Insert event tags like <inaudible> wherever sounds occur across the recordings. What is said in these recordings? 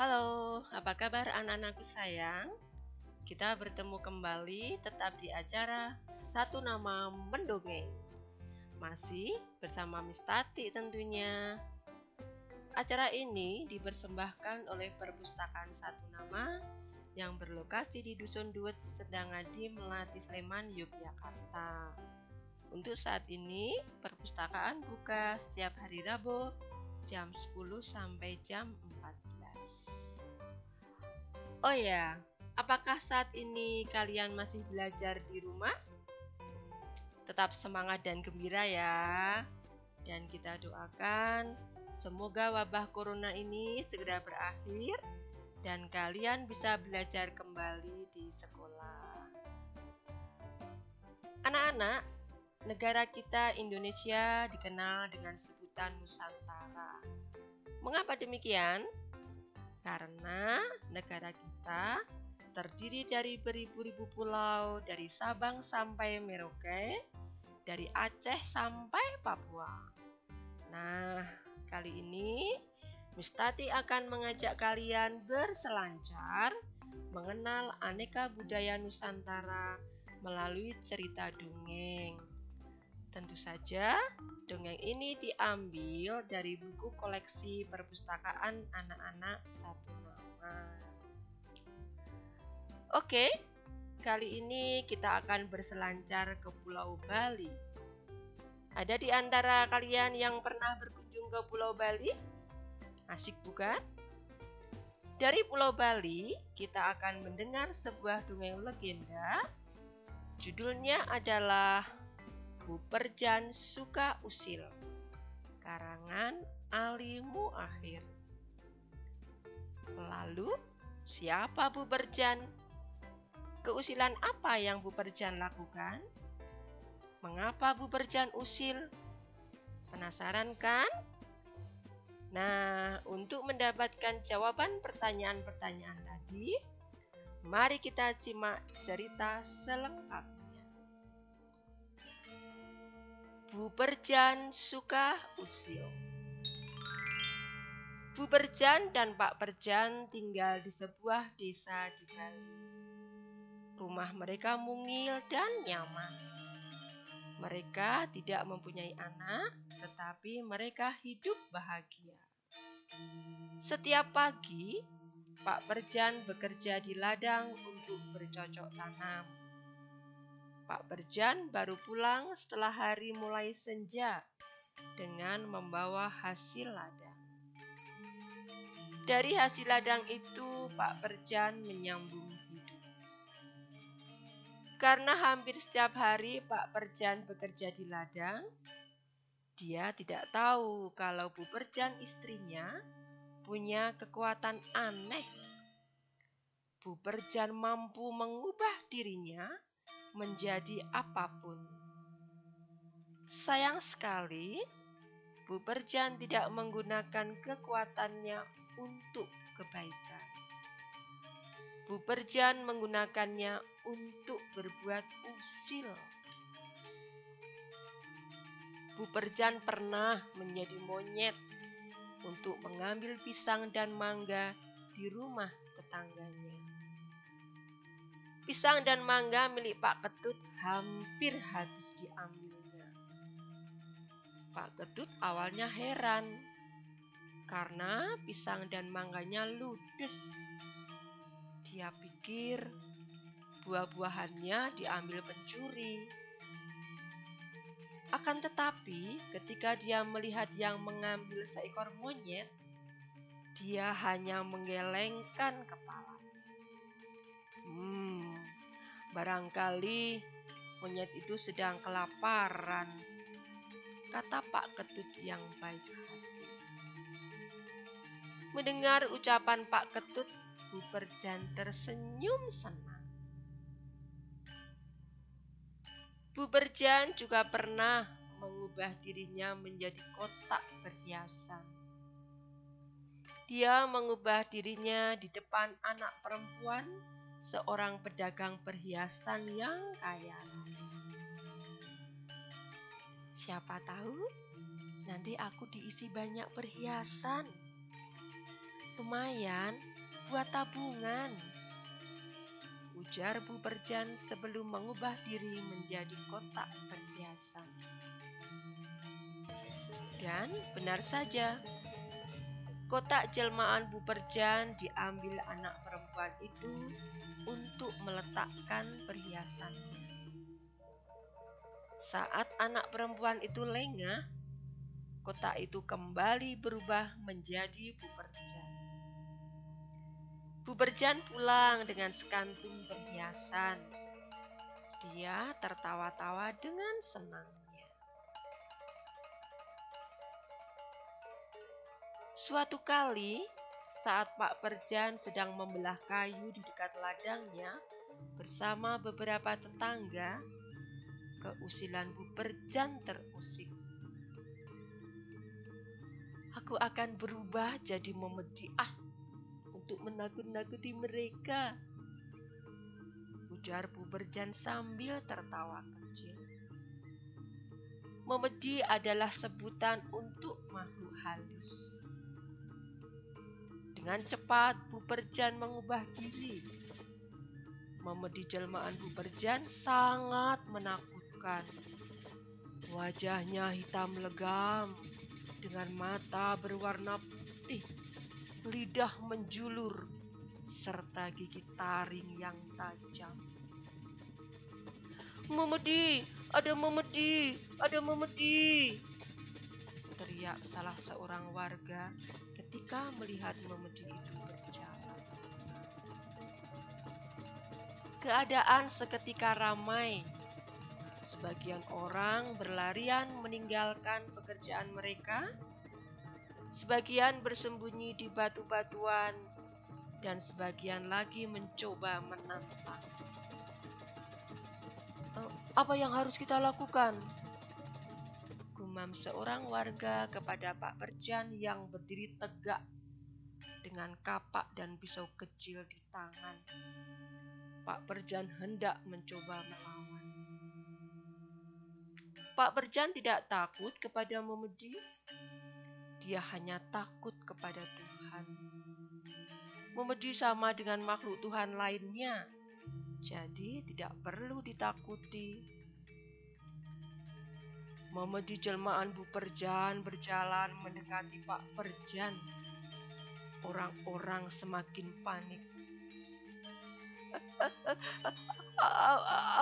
Halo, apa kabar anak-anakku sayang? Kita bertemu kembali tetap di acara Satu Nama Mendongeng. Masih bersama Miss Tati tentunya. Acara ini dipersembahkan oleh Perpustakaan Satu Nama yang berlokasi di Dusun Duet Sedangadi, Melati, Sleman, Yogyakarta. Untuk saat ini, perpustakaan buka setiap hari Rabu jam 10 sampai jam 14. Oh ya, apakah saat ini kalian masih belajar di rumah? Tetap semangat dan gembira ya. Dan kita doakan semoga wabah corona ini segera berakhir dan kalian bisa belajar kembali di sekolah. Anak-anak, negara kita Indonesia dikenal dengan sebutan Nusantara. Mengapa demikian? Karena negara kita terdiri dari beribu-ribu pulau dari Sabang sampai Merauke, dari Aceh sampai Papua. Nah, kali ini Mustati akan mengajak kalian berselancar mengenal aneka budaya Nusantara melalui cerita dongeng. Tentu saja, dongeng ini diambil dari buku koleksi perpustakaan anak-anak satu nama. Oke, kali ini kita akan berselancar ke Pulau Bali. Ada di antara kalian yang pernah berkunjung ke Pulau Bali? Asik bukan? Dari Pulau Bali, kita akan mendengar sebuah dongeng legenda. Judulnya adalah Buperjan Suka Usil Karangan Ali Muakhir Lalu, siapa Buperjan? Keusilan apa yang Buperjan lakukan? Mengapa Buperjan usil? Penasaran kan? Nah, untuk mendapatkan jawaban pertanyaan-pertanyaan tadi, mari kita simak cerita selengkapnya. Perjan suka usil. Bu Perjan dan Pak Perjan tinggal di sebuah desa di Bali. Rumah mereka mungil dan nyaman. Mereka tidak mempunyai anak, tetapi mereka hidup bahagia. Setiap pagi, Pak Perjan bekerja di ladang untuk bercocok tanam. Pak Berjan baru pulang setelah hari mulai senja dengan membawa hasil ladang. Dari hasil ladang itu, Pak Berjan menyambung hidup. Karena hampir setiap hari Pak Berjan bekerja di ladang, dia tidak tahu kalau Bu Berjan istrinya punya kekuatan aneh. Bu Berjan mampu mengubah dirinya menjadi apa pun. Sayang sekali, Bu Berjan tidak menggunakan kekuatannya untuk kebaikan. Bu Berjan menggunakannya untuk berbuat usil. Bu Berjan pernah menjadi monyet untuk mengambil pisang dan mangga di rumah tetangganya. Pisang dan mangga milik Pak Ketut hampir habis diambilnya. Pak Ketut awalnya heran karena pisang dan mangganya ludes. Dia pikir buah-buahannya diambil pencuri. Akan tetapi, ketika dia melihat yang mengambil seekor monyet, dia hanya menggelengkan kepala. Barangkali monyet itu sedang kelaparan, kata Pak Ketut yang baik hati. Mendengar ucapan Pak Ketut, Bu Perjan tersenyum senang. Bu Berjan juga pernah mengubah dirinya menjadi kotak perhiasan. Dia mengubah dirinya di depan anak perempuan seorang pedagang perhiasan yang kaya Siapa tahu nanti aku diisi banyak perhiasan. Lumayan buat tabungan. Ujar Bu Berjan sebelum mengubah diri menjadi kotak perhiasan. Dan benar saja, kotak jelmaan Bu Berjan diambil anak perempuan itu untuk meletakkan perhiasannya. Saat anak perempuan itu lengah, kotak itu kembali berubah menjadi Buperjan. Buperjan pulang dengan sekantung perhiasan. Dia tertawa-tawa dengan senangnya. Suatu kali, saat Pak Perjan sedang membelah kayu di dekat ladangnya bersama beberapa tetangga, keusilan Bu Perjan terusik. Aku akan berubah jadi memediah untuk menakut-nakuti mereka. Ujar Bu Berjan sambil tertawa kecil. Memedi adalah sebutan untuk makhluk halus. Dengan cepat Bu Berjan mengubah diri. Memedi jelmaan Bu Berjan sangat menakutkan. Wajahnya hitam legam dengan mata berwarna putih, lidah menjulur, serta gigi taring yang tajam. Memedi, ada memedi, ada memedi. Teriak salah seorang warga ketika melihat memedi itu berjalan. Keadaan seketika ramai Sebagian orang berlarian meninggalkan pekerjaan mereka, sebagian bersembunyi di batu-batuan, dan sebagian lagi mencoba menantang. Eh, apa yang harus kita lakukan? Gumam seorang warga kepada Pak Perjan yang berdiri tegak dengan kapak dan pisau kecil di tangan. Pak Perjan hendak mencoba melawan. Pak Berjan tidak takut kepada Memedi. Dia hanya takut kepada Tuhan. Memedi sama dengan makhluk Tuhan lainnya. Jadi tidak perlu ditakuti. Memedi jelmaan Bu Perjan berjalan mendekati Pak Perjan. Orang-orang semakin panik.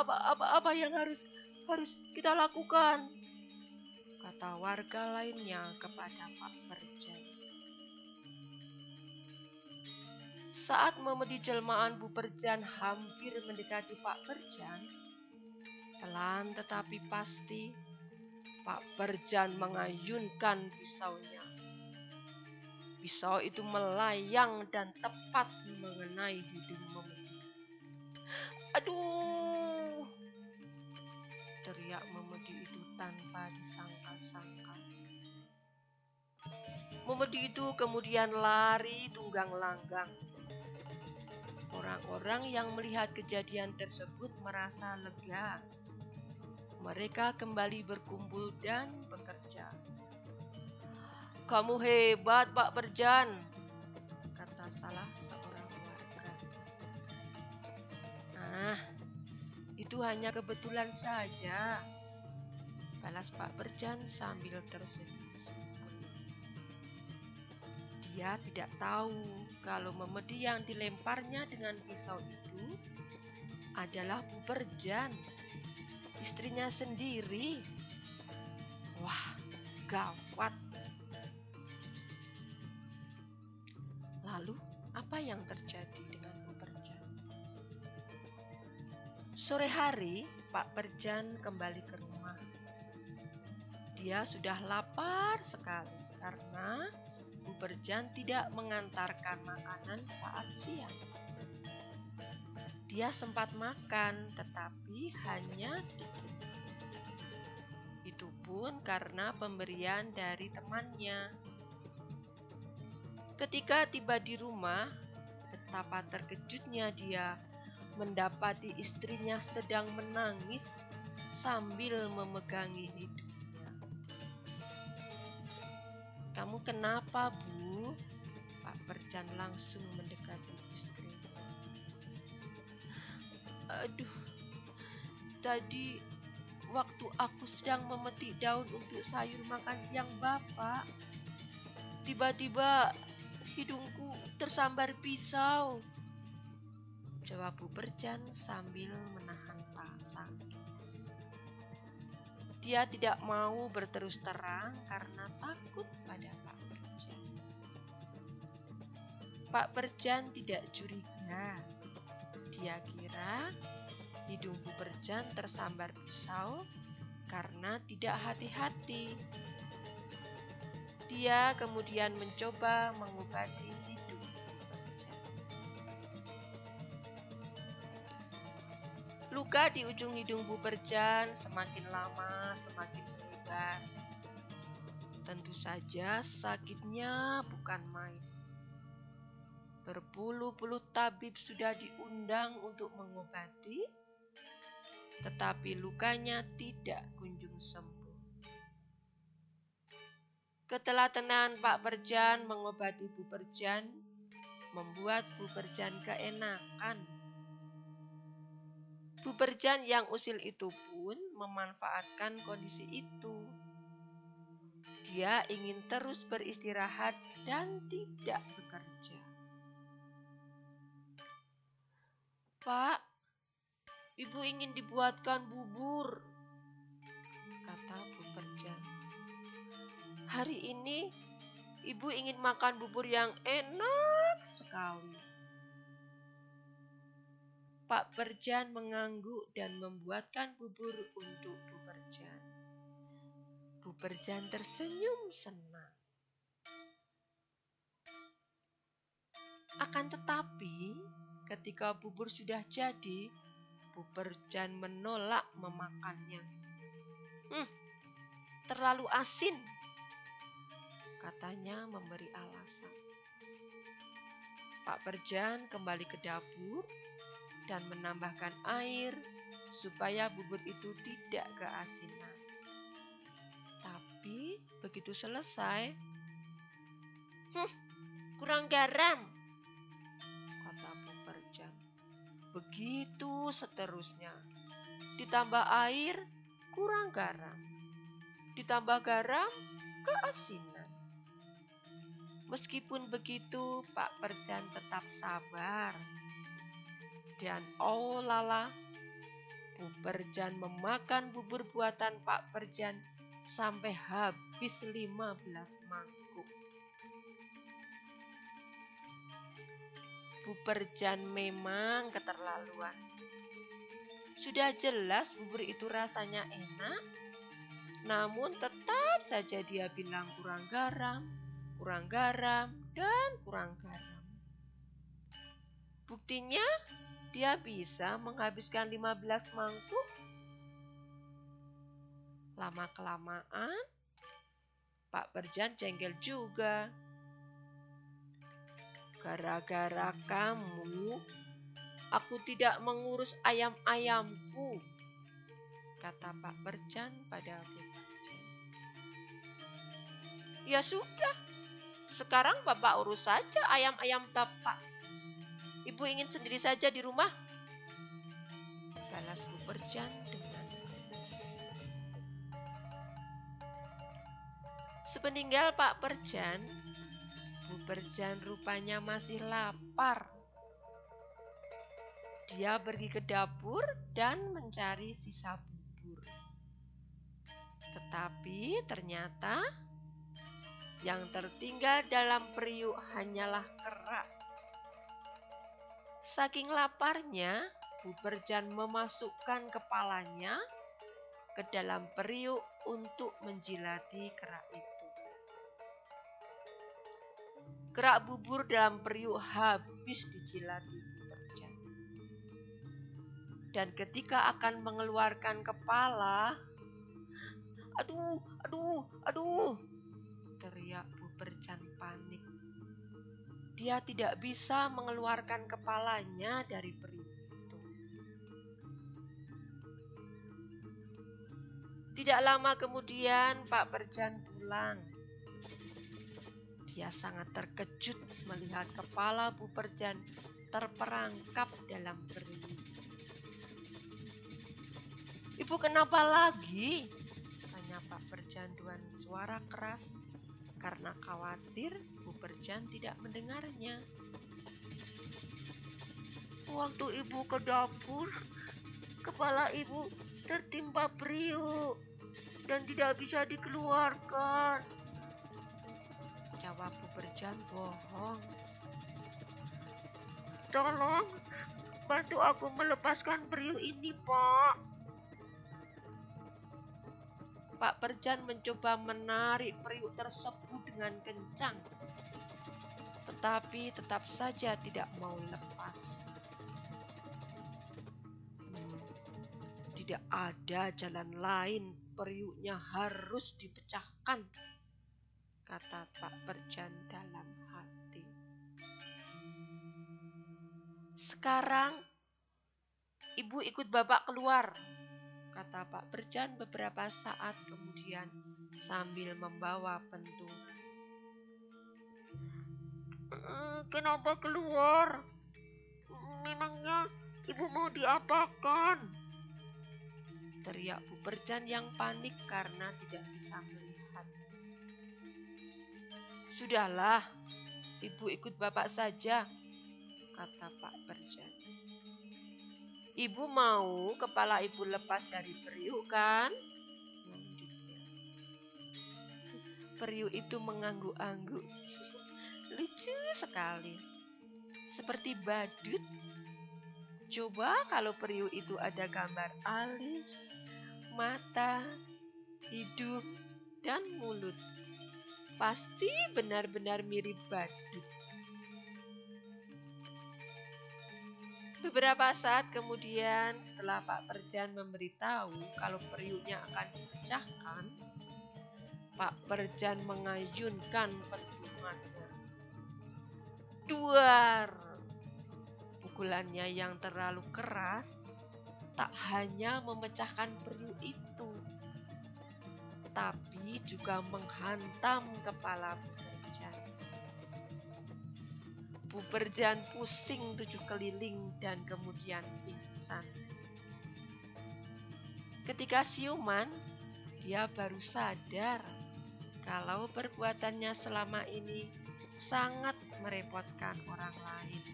apa, apa, apa yang harus harus kita lakukan? Kata warga lainnya kepada Pak Perjan. Saat memedi jelmaan Bu Perjan hampir mendekati Pak Perjan, pelan tetapi pasti Pak Perjan mengayunkan pisaunya. Pisau itu melayang dan tepat mengenai hidung Memedi. Aduh, teriak Memedi itu tanpa disangka-sangka. Memedi itu kemudian lari tunggang langgang. Orang-orang yang melihat kejadian tersebut merasa lega. Mereka kembali berkumpul dan bekerja. Kamu hebat, Pak Berjan, kata salah seorang warga. Nah, itu hanya kebetulan saja. Balas Pak Berjan sambil tersenyum Dia tidak tahu kalau memedi yang dilemparnya dengan pisau itu adalah Bu Berjan, istrinya sendiri. Wah, gawat. Lalu, apa yang terjadi dengan Sore hari, Pak Perjan kembali ke rumah. Dia sudah lapar sekali karena Bu Perjan tidak mengantarkan makanan saat siang. Dia sempat makan, tetapi hanya sedikit. Itu pun karena pemberian dari temannya. Ketika tiba di rumah, betapa terkejutnya dia mendapati istrinya sedang menangis sambil memegangi hidungnya. Kamu kenapa, Bu? Pak Perjan langsung mendekati Aduh, tadi waktu aku sedang memetik daun untuk sayur makan siang Bapak, tiba-tiba hidungku tersambar pisau. Jawab Bu Perjan sambil menahan tak sakit. Dia tidak mau berterus terang karena takut pada Pak Perjan. Pak Perjan tidak curiga. Dia kira hidung Bu Perjan tersambar pisau karena tidak hati-hati. Dia kemudian mencoba mengobati hidung Bu Perjan. Luka di ujung hidung Bu Perjan semakin lama semakin melebar. Tentu saja sakitnya bukan main. Berpuluh-puluh tabib sudah diundang untuk mengobati, tetapi lukanya tidak kunjung sembuh. Ketelatenan Pak Perjan mengobati Bu Perjan membuat Bu Perjan keenakan. Bu Perjan yang usil itu pun memanfaatkan kondisi itu. Dia ingin terus beristirahat dan tidak bekerja. Pak, ibu ingin dibuatkan bubur, kata Bu Perjan. Hari ini ibu ingin makan bubur yang enak sekali. Pak Perjan mengangguk dan membuatkan bubur untuk Bu Perjan. Bu Perjan tersenyum senang. Akan tetapi, ketika bubur sudah jadi, Bu Perjan menolak memakannya. Hmm, terlalu asin, katanya memberi alasan. Pak Perjan kembali ke dapur dan menambahkan air supaya bubur itu tidak keasinan. Tapi begitu selesai, hmm, kurang garam, Begitu seterusnya. Ditambah air, kurang garam. Ditambah garam, keasinan. Meskipun begitu, Pak Perjan tetap sabar. Dan oh lala, Bu Perjan memakan bubur buatan Pak Perjan sampai habis 15 mangkuk. Bu Perjan memang keterlaluan. Sudah jelas bubur itu rasanya enak, namun tetap saja dia bilang kurang garam, kurang garam, dan kurang garam. Buktinya dia bisa menghabiskan 15 mangkuk. Lama-kelamaan, Pak Perjan jengkel juga. Gara-gara kamu, aku tidak mengurus ayam-ayamku, kata Pak Perjan pada Bu Perjan. Ya sudah, sekarang Bapak urus saja ayam-ayam Bapak. Ibu ingin sendiri saja di rumah. Balas Bu Perjan dengan Sepeninggal Pak Perjan, Bu Perjan rupanya masih lapar. Dia pergi ke dapur dan mencari sisa bubur. Tetapi ternyata yang tertinggal dalam periuk hanyalah kerak. Saking laparnya, Bu Perjan memasukkan kepalanya ke dalam periuk untuk menjilati kerak itu. Kerak bubur dalam periuk habis dijilati Bu Perjan. Dan ketika akan mengeluarkan kepala, aduh, aduh, aduh, teriak Bu Perjan panik. Dia tidak bisa mengeluarkan kepalanya dari periuk itu. Tidak lama kemudian Pak Perjan pulang. Dia sangat terkejut melihat kepala Bu Perjan terperangkap dalam periuk. Ibu kenapa lagi? Tanya Pak Perjan dengan suara keras karena khawatir Bu Perjan tidak mendengarnya. Waktu ibu ke dapur, kepala ibu tertimpa periuk dan tidak bisa dikeluarkan. Jawab Bu Berjan bohong. Tolong bantu aku melepaskan periuk ini, Pak. Pak Perjan mencoba menarik periuk tersebut dengan kencang, tetapi tetap saja tidak mau lepas. Hmm, tidak ada jalan lain, periuknya harus dipecahkan, kata Pak Perjan dalam hati. Sekarang, ibu ikut bapak keluar, kata Pak Berjan beberapa saat kemudian sambil membawa pentungan. Eh, kenapa keluar? Memangnya ibu mau diapakan? Teriak Bu Berjan yang panik karena tidak bisa melihat. Sudahlah, ibu ikut bapak saja, kata Pak Berjan. Ibu mau kepala ibu lepas dari periuk kan? Periuk itu mengangguk-angguk. <laughs> Lucu sekali. Seperti badut. Coba kalau periuk itu ada gambar alis, mata, hidung, dan mulut. Pasti benar-benar mirip badut. Beberapa saat kemudian setelah Pak Perjan memberitahu kalau periuknya akan dipecahkan, Pak Perjan mengayunkan pentungannya. Duar! Pukulannya yang terlalu keras tak hanya memecahkan periuk itu, tapi juga menghantam kepala Bu Berjan pusing tujuh keliling dan kemudian pingsan. Ketika siuman, dia baru sadar kalau perbuatannya selama ini sangat merepotkan orang lain.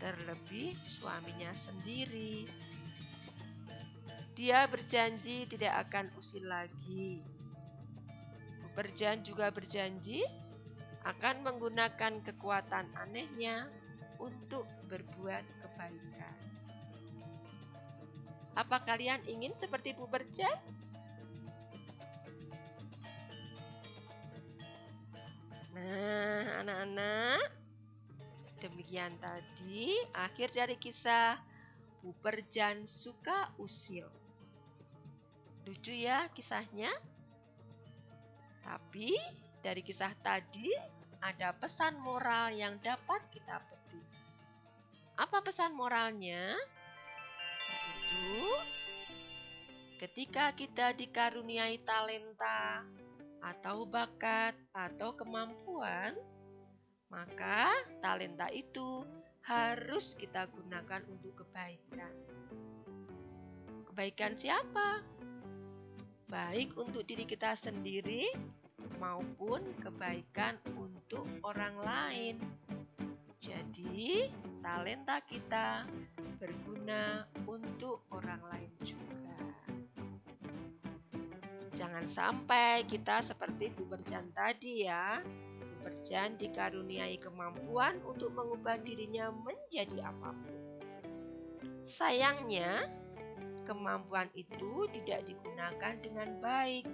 Terlebih suaminya sendiri. Dia berjanji tidak akan usil lagi. Berjan juga berjanji akan menggunakan kekuatan anehnya untuk berbuat kebaikan. Apa kalian ingin seperti Bu Berjan? Nah, anak-anak, demikian tadi akhir dari kisah Bu Berjan suka usil. Lucu ya kisahnya? Tapi dari kisah tadi ada pesan moral yang dapat kita petik. Apa pesan moralnya? Yaitu ketika kita dikaruniai talenta atau bakat atau kemampuan, maka talenta itu harus kita gunakan untuk kebaikan. Kebaikan siapa? Baik untuk diri kita sendiri maupun kebaikan untuk orang lain. Jadi, talenta kita berguna untuk orang lain juga. Jangan sampai kita seperti Bu Berjan tadi ya. Bu Berjan dikaruniai kemampuan untuk mengubah dirinya menjadi apa pun. Sayangnya, kemampuan itu tidak digunakan dengan baik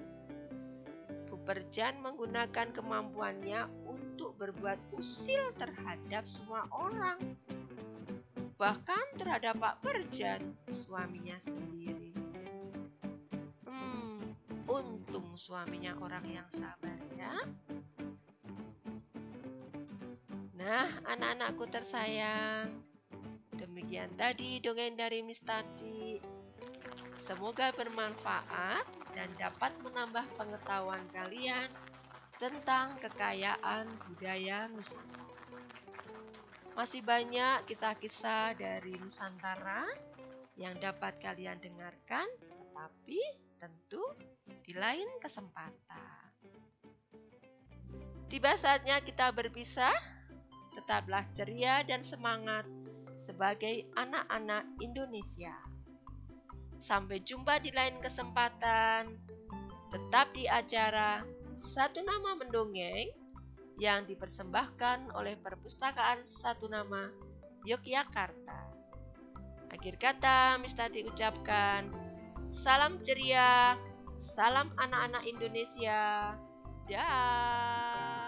Berjan menggunakan kemampuannya untuk berbuat usil terhadap semua orang. Bahkan terhadap Pak Berjan, suaminya sendiri. Hmm, untung suaminya orang yang sabar ya. Nah, anak-anakku tersayang, demikian tadi dongeng dari Miss Tati. Semoga bermanfaat dan dapat menambah pengetahuan kalian tentang kekayaan budaya Nusantara. Masih banyak kisah-kisah dari Nusantara yang dapat kalian dengarkan, tetapi tentu di lain kesempatan. Tiba saatnya kita berpisah, tetaplah ceria dan semangat sebagai anak-anak Indonesia. Sampai jumpa di lain kesempatan, tetap di acara Satu Nama Mendongeng yang dipersembahkan oleh Perpustakaan Satu Nama Yogyakarta. Akhir kata, Mr. ucapkan, salam ceria, salam anak-anak Indonesia, dah.